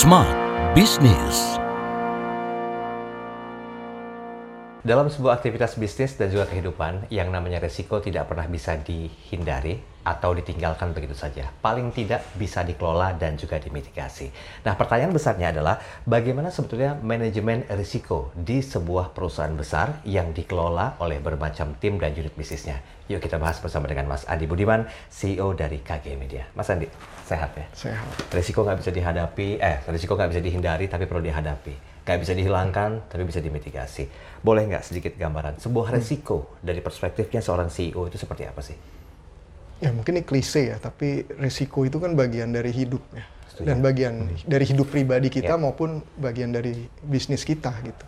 Smart Business. Dalam sebuah aktivitas bisnis dan juga kehidupan, yang namanya resiko tidak pernah bisa dihindari atau ditinggalkan begitu saja. Paling tidak bisa dikelola dan juga dimitigasi. Nah, pertanyaan besarnya adalah bagaimana sebetulnya manajemen risiko di sebuah perusahaan besar yang dikelola oleh bermacam tim dan unit bisnisnya. Yuk kita bahas bersama dengan Mas Andi Budiman, CEO dari KG Media. Mas Andi, sehat ya? Sehat. Risiko nggak bisa dihadapi, eh, risiko nggak bisa dihindari tapi perlu dihadapi nggak bisa dihilangkan tapi bisa dimitigasi. Boleh nggak sedikit gambaran sebuah resiko dari perspektifnya seorang CEO itu seperti apa sih? Ya mungkin ini klise ya, tapi risiko itu kan bagian dari hidup ya. Dan bagian dari hidup pribadi kita Ya. maupun bagian dari bisnis kita gitu.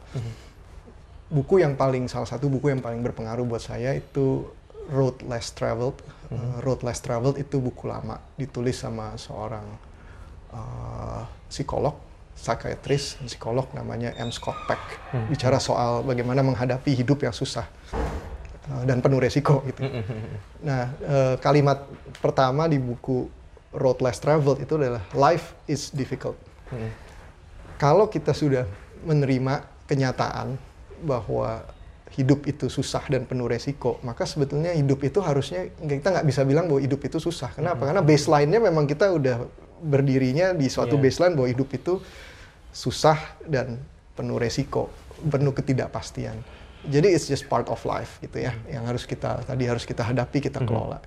Buku yang paling salah satu buku yang paling berpengaruh buat saya itu Road Less Traveled. Uh, Road Less Traveled itu buku lama ditulis sama seorang uh, psikolog, psikiatris, psikolog namanya M. Scott Peck. Bicara soal bagaimana menghadapi hidup yang susah uh, dan penuh resiko gitu. Nah, eh, kalimat pertama di buku Road Less Traveled itu adalah life is difficult. Kalau kita sudah menerima kenyataan bahwa hidup itu susah dan penuh resiko, maka sebetulnya hidup itu harusnya kita nggak bisa bilang bahwa hidup itu susah. Kenapa? Karena baseline-nya memang kita udah berdirinya di suatu Iya. baseline bahwa hidup itu susah dan penuh resiko, penuh ketidakpastian. Jadi it's just part of life gitu ya, yang harus kita tadi harus kita hadapi, kita kelola.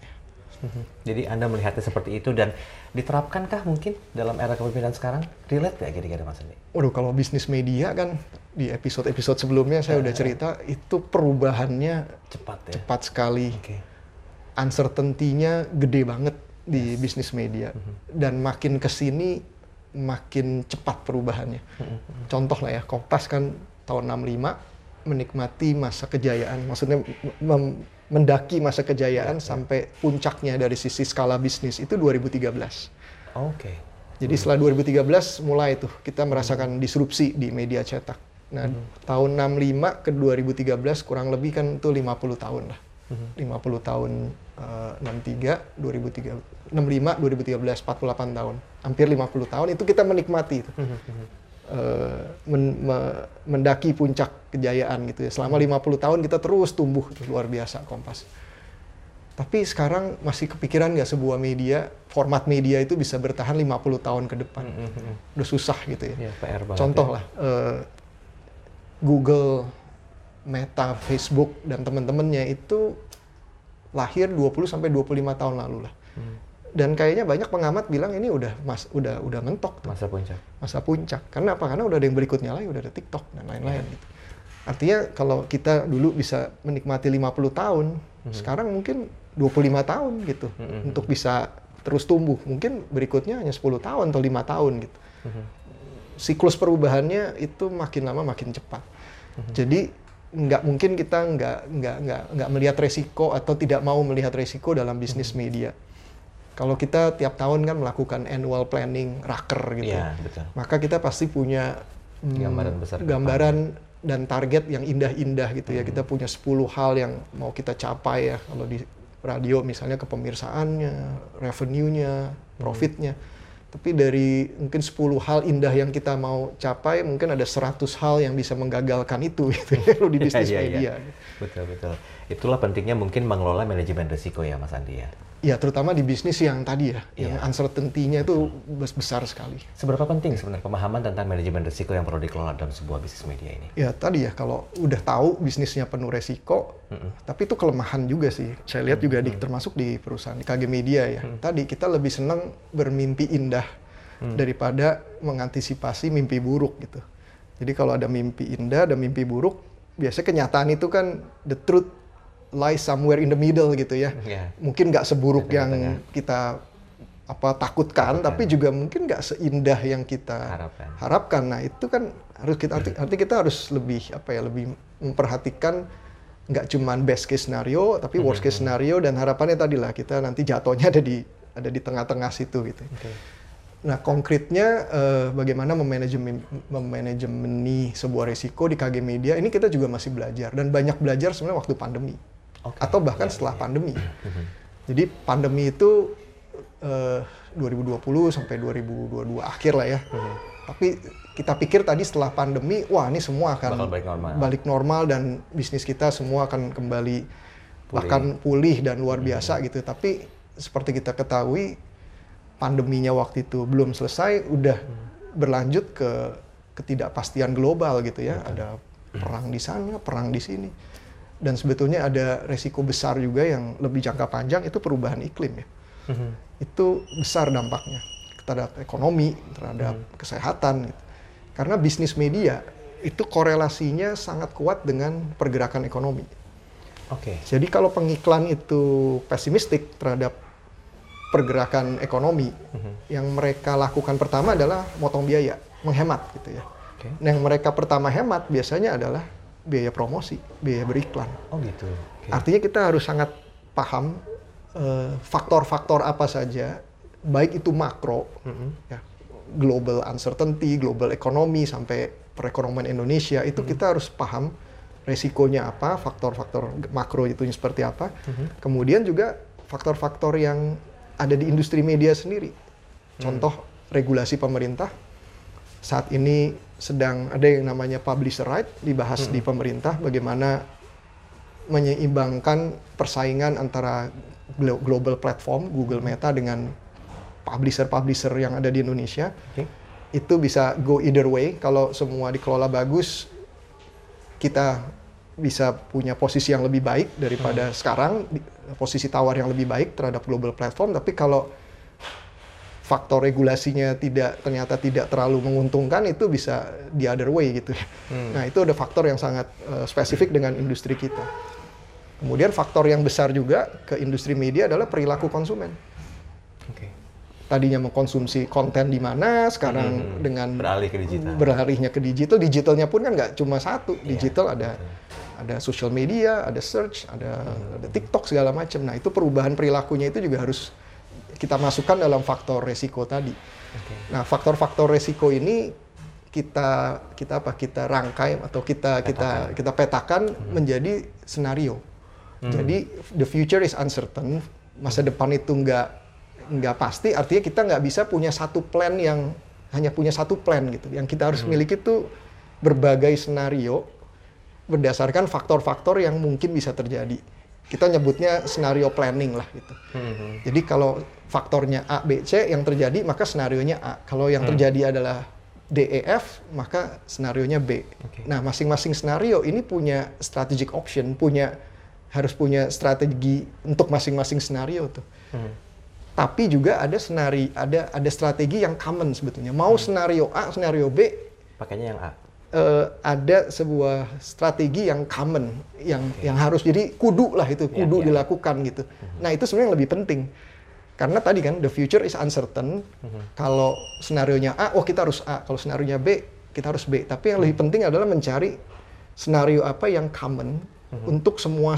Jadi Anda melihatnya seperti itu dan diterapkankah mungkin dalam era kepemimpinan sekarang? Relate nggak kira-kira Mas Andi? Waduh, kalau bisnis media kan di episode-episode sebelumnya saya udah cerita itu perubahannya Cepat ya? cepat sekali, Oke. uncertainty-nya gede banget di bisnis media dan makin ke sini makin cepat perubahannya. Contoh lah ya, Kompas kan tahun 65 menikmati masa kejayaan, maksudnya mendaki masa kejayaan sampai puncaknya dari sisi skala bisnis itu 2013. Oke. Jadi setelah 2013 mulai tuh kita merasakan disrupsi di media cetak. Nah, tahun 65 ke 2013 kurang lebih kan itu 50 tahun lah. 50 tahun eh, 63, 2003, 65, 2013, 48 tahun. Hampir 50 tahun itu kita menikmati itu. Eh, men- me- mendaki puncak kejayaan gitu ya. Selama 50 tahun kita terus tumbuh tuh, luar biasa Kompas. Tapi sekarang masih kepikiran nggak sebuah media, format media itu bisa bertahan 50 tahun ke depan. Udah susah gitu ya. Ya, PR. Contoh ya. lah, eh, Google, Meta, Facebook, dan teman-temannya itu lahir 20 sampai 25 tahun lalu lah. Hmm. Dan kayaknya banyak pengamat bilang ini udah mas, udah udah mentok tuh, Masa puncak. masa puncak. Karena apa? Karena udah ada yang berikutnya lagi, udah ada TikTok dan lain-lain Iya. gitu. Artinya kalau kita dulu bisa menikmati 50 tahun, Hmm. sekarang mungkin 25 tahun gitu untuk bisa terus tumbuh. Mungkin berikutnya hanya 10 tahun atau lima tahun gitu. Hmm. Siklus perubahannya itu makin lama makin cepat. Jadi nggak mungkin kita nggak nggak nggak nggak melihat resiko atau tidak mau melihat resiko dalam bisnis media. Kalau kita tiap tahun kan melakukan annual planning, raker gitu, Iya, betul. maka kita pasti punya hmm, Gambaran besar gambaran dan target yang indah-indah gitu ya. Kita punya 10 hal yang mau kita capai ya. Kalau di radio misalnya kepemirsaannya, revenue-nya, profitnya. Tapi dari mungkin 10 hal indah yang kita mau capai, mungkin ada 100 hal yang bisa menggagalkan itu gitu ya di bisnis Iya, iya, media. iya. Betul, betul. Itulah pentingnya mungkin mengelola manajemen risiko ya Mas Andi ya. Ya terutama di bisnis yang tadi ya, yang Iya. uncertainty-nya itu bes- besar sekali. Seberapa penting sebenarnya pemahaman tentang manajemen risiko yang perlu dikelola dalam sebuah bisnis media ini? Ya tadi ya kalau udah tahu bisnisnya penuh resiko, tapi itu kelemahan juga sih. Saya lihat juga di, termasuk di perusahaan di KG Media ya. Tadi kita lebih senang bermimpi indah daripada mengantisipasi mimpi buruk gitu. Jadi kalau ada mimpi indah, ada mimpi buruk, biasanya kenyataan itu kan the truth lies somewhere in the middle gitu ya. Iya. Mungkin nggak seburuk Di yang kita apa takutkan, tapi juga mungkin nggak seindah yang kita Harapkan. harapkan. Nah itu kan harus kita arti, arti kita harus lebih apa ya lebih memperhatikan nggak cuman best case scenario tapi worst case scenario dan harapannya tadi lah kita nanti jatuhnya ada di ada di tengah-tengah situ gitu. Nah konkretnya eh, bagaimana memanajemen memanajemeni sebuah risiko di KG Media ini kita juga masih belajar dan banyak belajar sebenarnya waktu pandemi Oke. atau bahkan setelah pandemi. Jadi pandemi itu eh, 2020 sampai 2022 akhir lah ya. Tapi kita pikir tadi setelah pandemi, wah ini semua akan Bakal balik normal. balik normal dan bisnis kita semua akan kembali bahkan pulih dan luar biasa gitu. Tapi seperti kita ketahui, pandeminya waktu itu belum selesai, udah berlanjut ke ketidakpastian global gitu ya. Ada perang di sana, perang di sini. Dan sebetulnya ada resiko besar juga yang lebih jangka panjang itu perubahan iklim ya. Itu besar dampaknya terhadap ekonomi, terhadap kesehatan gitu. Karena bisnis media itu korelasinya sangat kuat dengan pergerakan ekonomi. Oke. Jadi kalau pengiklan itu pesimistik terhadap pergerakan ekonomi, yang mereka lakukan pertama adalah motong biaya, menghemat gitu ya. Oke. Nah, yang mereka pertama hemat biasanya adalah biaya promosi, biaya beriklan. Oh gitu. Oke. Artinya kita harus sangat paham eh, faktor-faktor apa saja, baik itu makro, ya, global uncertainty, global economy sampai perekonomian Indonesia itu kita harus paham resikonya apa, faktor-faktor makro itu seperti apa. Kemudian juga faktor-faktor yang ada di industri media sendiri. Contoh regulasi pemerintah saat ini sedang ada yang namanya publisher right dibahas di pemerintah bagaimana menyeimbangkan persaingan antara glo- global platform Google Meta dengan publisher-publisher yang ada di Indonesia. Oke. Itu bisa go either way. Kalau semua dikelola bagus kita bisa punya posisi yang lebih baik daripada sekarang di- posisi tawar yang lebih baik terhadap global platform. Tapi kalau faktor regulasinya tidak ternyata tidak terlalu menguntungkan itu bisa the other way gitu. Nah, itu ada faktor yang sangat eh, spesifik dengan industri kita. Kemudian faktor yang besar juga ke industri media adalah perilaku konsumen. Oke. Tadinya mengkonsumsi konten di mana, sekarang dengan Beralih ke digital. beralihnya ke digital, digitalnya pun kan nggak cuma satu. Iya, Digital ada ada social media, ada search, ada ada TikTok segala macam. Nah, itu perubahan perilakunya itu juga harus kita masukkan dalam faktor resiko tadi. Nah, faktor-faktor resiko ini kita kita apa? Kita rangkai atau kita kita kita petakan menjadi senario. Jadi the future is uncertain. Masa depan itu nggak nggak pasti. Artinya kita nggak bisa punya satu plan yang hanya punya satu plan gitu. Yang kita harus miliki itu berbagai senario berdasarkan faktor-faktor yang mungkin bisa terjadi. Kita nyebutnya scenario planning lah gitu. Jadi kalau faktornya A, B, C yang terjadi maka senarionya A. Kalau yang terjadi adalah D, E, F maka senarionya B. Oke. Nah masing-masing senario ini punya strategic option, punya harus punya strategi untuk masing-masing senario tuh. Tapi juga ada senari, ada ada strategi yang common sebetulnya. Mau senario A, senario B, Pakainya yang A. eh, ada sebuah strategi yang common yang yang harus jadi kudu lah itu Iya, kudu iya. dilakukan gitu. Nah itu sebenarnya yang lebih penting karena tadi kan the future is uncertain. Kalau senario nya A, oh kita harus A. Kalau senario nya B, kita harus B. Tapi yang lebih penting adalah mencari senario apa yang common untuk semua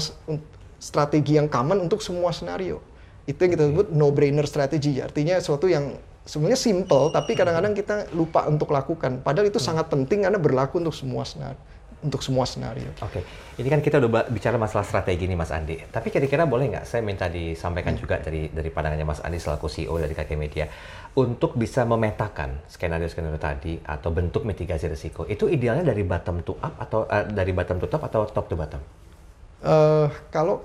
strategi yang common untuk semua senario. Itu yang kita sebut no brainer strategy. Artinya sesuatu yang sebenarnya simple tapi kadang-kadang kita lupa untuk lakukan. Padahal itu sangat penting karena berlaku untuk semua senario. Untuk semua senario. Oke, ini kan kita udah bicara masalah strategi nih Mas Andi. Tapi kira-kira boleh nggak saya minta disampaikan juga dari dari pandangannya Mas Andi selaku CEO dari KK Media untuk bisa memetakan skenario-skenario tadi atau bentuk mitigasi risiko. Itu idealnya dari bottom to up atau eh, dari bottom to top atau top to bottom? eh kalau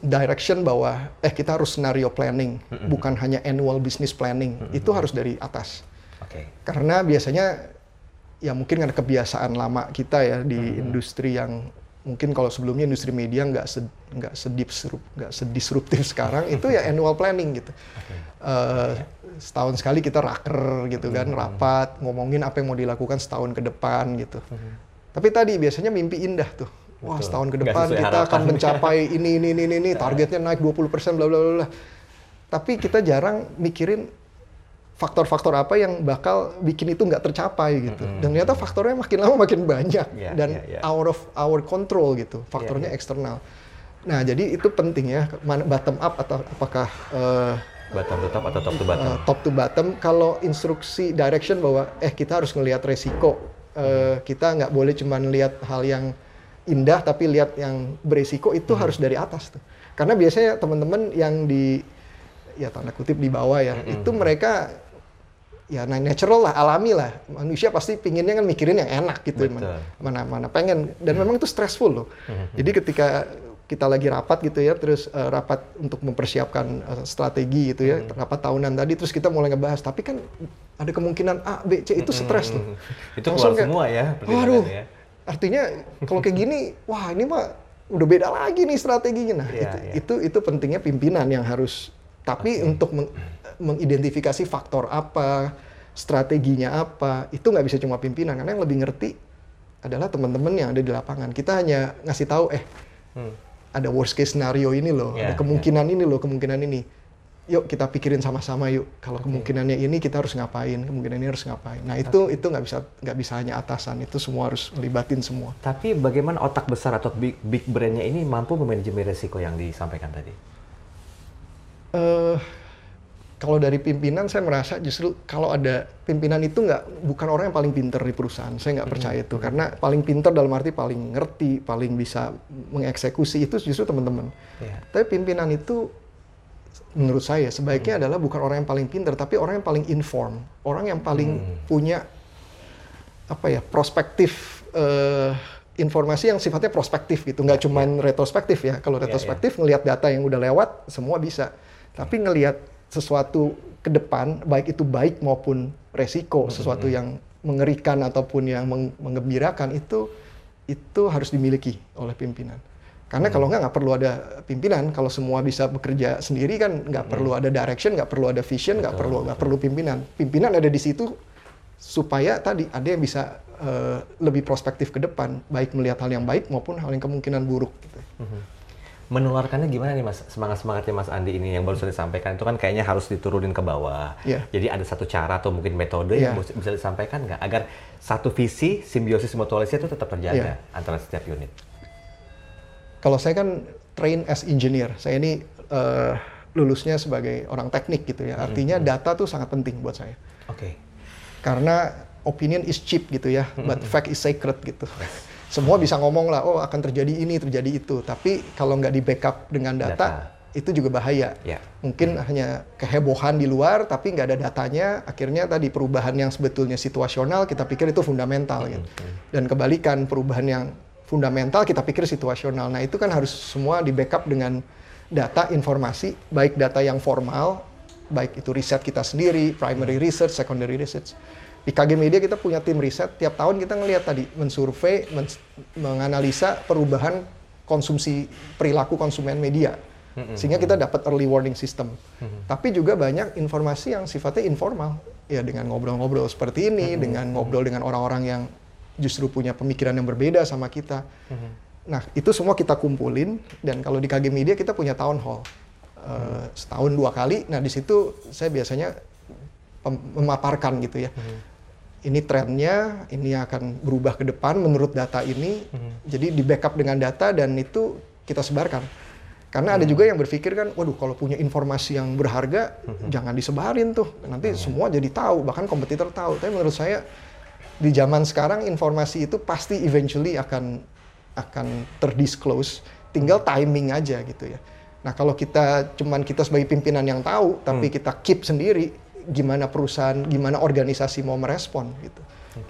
direction bahwa eh kita harus scenario planning, bukan hanya annual business planning, itu harus dari atas. Oke. Karena biasanya ya mungkin karena kebiasaan lama kita ya di industri yang mungkin kalau sebelumnya industri media nggak sed, nggak sedisrup nggak sedisruptif sekarang itu ya annual planning gitu. Eh, setahun sekali kita raker gitu kan rapat ngomongin apa yang mau dilakukan setahun ke depan gitu. Tapi tadi biasanya mimpi indah tuh. Wah, Betul. setahun ke depan kita akan mencapai ini ini ini ini targetnya naik 20% bla bla bla bla. Tapi kita jarang mikirin faktor-faktor apa yang bakal bikin itu nggak tercapai gitu. Dan ternyata faktornya makin lama makin banyak Iya, dan iya, iya. out of our control gitu. Faktornya eksternal. Nah, jadi itu penting ya, bottom up atau apakah eh, Bottom to top atau top to bottom? eh, top to bottom. Kalau instruksi direction bahwa eh kita harus ngelihat resiko, eh, kita nggak boleh cuma lihat hal yang indah tapi lihat yang beresiko itu harus dari atas tuh. Karena biasanya teman-teman yang di ya tanda kutip di bawah ya, itu mereka ya nah, natural lah, alami lah. Manusia pasti pinginnya kan mikirin yang enak gitu, Betul. mana mana pengen. Dan memang itu stressful loh. Jadi ketika kita lagi rapat gitu ya, terus uh, rapat untuk mempersiapkan uh, strategi gitu ya, rapat tahunan tadi, terus kita mulai ngebahas. Tapi kan ada kemungkinan A, B, C itu stres tuh. Itu Langsung keluar kayak, semua ya Waduh, ya. Artinya kalau kayak gini, wah ini mah udah beda lagi nih strateginya. Nah, Iya, itu, iya. itu itu pentingnya pimpinan yang harus. Tapi untuk meng- mengidentifikasi faktor apa, strateginya apa, itu nggak bisa cuma pimpinan karena yang lebih ngerti adalah teman-teman yang ada di lapangan. Kita hanya ngasih tahu, eh Hmm. ada worst case scenario ini loh, Iya, ada kemungkinan ini loh, kemungkinan ini. Yuk kita pikirin sama-sama yuk. Kalau kemungkinannya ini kita harus ngapain, kemungkinan ini harus ngapain. Nah itu itu nggak bisa nggak bisa hanya atasan, itu semua harus melibatin semua. Tapi bagaimana otak besar atau big, big brand-nya ini mampu memanajemen resiko yang disampaikan tadi? eh kalau dari pimpinan saya merasa justru kalau ada pimpinan itu nggak bukan orang yang paling pinter di perusahaan saya nggak percaya itu karena paling pinter dalam arti paling ngerti paling bisa mengeksekusi itu justru teman-teman Iya. tapi pimpinan itu menurut saya sebaiknya adalah bukan orang yang paling pinter tapi orang yang paling inform. Orang yang paling punya apa ya prospektif eh, informasi yang sifatnya prospektif gitu. Nggak cuman retrospektif ya. Kalau iya. retrospektif ngelihat data yang udah lewat semua bisa. Tapi ngelihat sesuatu ke depan baik itu baik maupun resiko sesuatu yang mengerikan ataupun yang meng- menggembirakan itu itu harus dimiliki oleh pimpinan karena kalau nggak nggak perlu ada pimpinan kalau semua bisa bekerja sendiri kan nggak perlu ada direction nggak perlu ada vision nggak perlu nggak perlu pimpinan pimpinan ada di situ supaya tadi ada yang bisa eh, lebih prospektif ke depan baik melihat hal yang baik maupun hal yang kemungkinan buruk gitu. Menularkannya gimana nih mas? Semangat-semangatnya mas Andi ini yang baru saja disampaikan itu kan kayaknya harus diturunin ke bawah. Iya. Jadi ada satu cara atau mungkin metode yang Iya. bisa- disampaikan nggak? Agar satu visi, simbiosis mutualisme itu tetap terjaga Iya. antara setiap unit. Kalau saya kan train as engineer, saya ini eh, lulusnya sebagai orang teknik gitu ya. Artinya data tuh sangat penting buat saya. Oke. Karena opinion is cheap gitu ya, but fact is sacred gitu. Semua bisa ngomong lah, oh akan terjadi ini, terjadi itu. Tapi kalau nggak di backup dengan data, Data. itu juga bahaya. Ya. Mungkin hanya kehebohan di luar, tapi nggak ada datanya. Akhirnya tadi perubahan yang sebetulnya situasional, kita pikir itu fundamental gitu. Dan kebalikan, perubahan yang fundamental kita pikir situasional. Nah itu kan harus semua di backup dengan data, informasi, baik data yang formal, baik itu riset kita sendiri, primary research, secondary research. Di KG Media kita punya tim riset, tiap tahun kita ngelihat tadi, mensurvei, men- menganalisa perubahan konsumsi perilaku konsumen media. Sehingga kita dapat early warning system. Tapi juga banyak informasi yang sifatnya informal. Ya dengan ngobrol-ngobrol seperti ini, dengan ngobrol dengan orang-orang yang justru punya pemikiran yang berbeda sama kita. Nah, itu semua kita kumpulin dan kalau di KG Media kita punya town hall. Eh, setahun dua kali. Nah, di situ saya biasanya memaparkan gitu ya. Ini trennya, ini akan berubah ke depan menurut data ini. Jadi di backup dengan data dan itu kita sebarkan. Karena ada juga yang berpikir kan, waduh kalau punya informasi yang berharga, jangan disebarin tuh. Nanti semua jadi tahu, bahkan kompetitor tahu. Tapi menurut saya di zaman sekarang informasi itu pasti eventually akan akan terdisclose. Tinggal timing aja gitu ya. Nah kalau kita cuman kita sebagai pimpinan yang tahu, tapi kita keep sendiri, gimana perusahaan, gimana organisasi mau merespon gitu.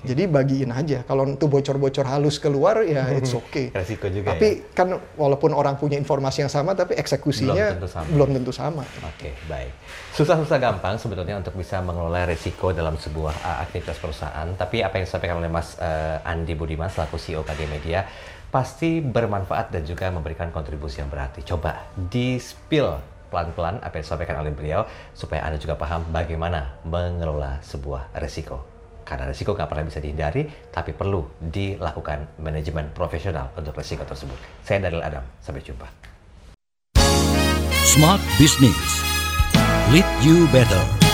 Jadi bagiin aja. Kalau itu bocor-bocor halus keluar ya it's okay. Resiko juga Tapi kan walaupun orang punya informasi yang sama, tapi eksekusinya Belum tentu sama. belum tentu sama. Oke, baik. Susah-susah gampang sebetulnya untuk bisa mengelola risiko dalam sebuah uh, aktivitas perusahaan. Tapi apa yang disampaikan oleh Mas uh, Andi Budiman selaku CEO KG Media pasti bermanfaat dan juga memberikan kontribusi yang berarti. Coba di-spill pelan-pelan apa yang disampaikan oleh beliau supaya Anda juga paham bagaimana mengelola sebuah risiko. Karena risiko nggak pernah bisa dihindari, tapi perlu dilakukan manajemen profesional untuk risiko tersebut. Saya Daryl Adam, sampai jumpa. Smart Business. Lead you better.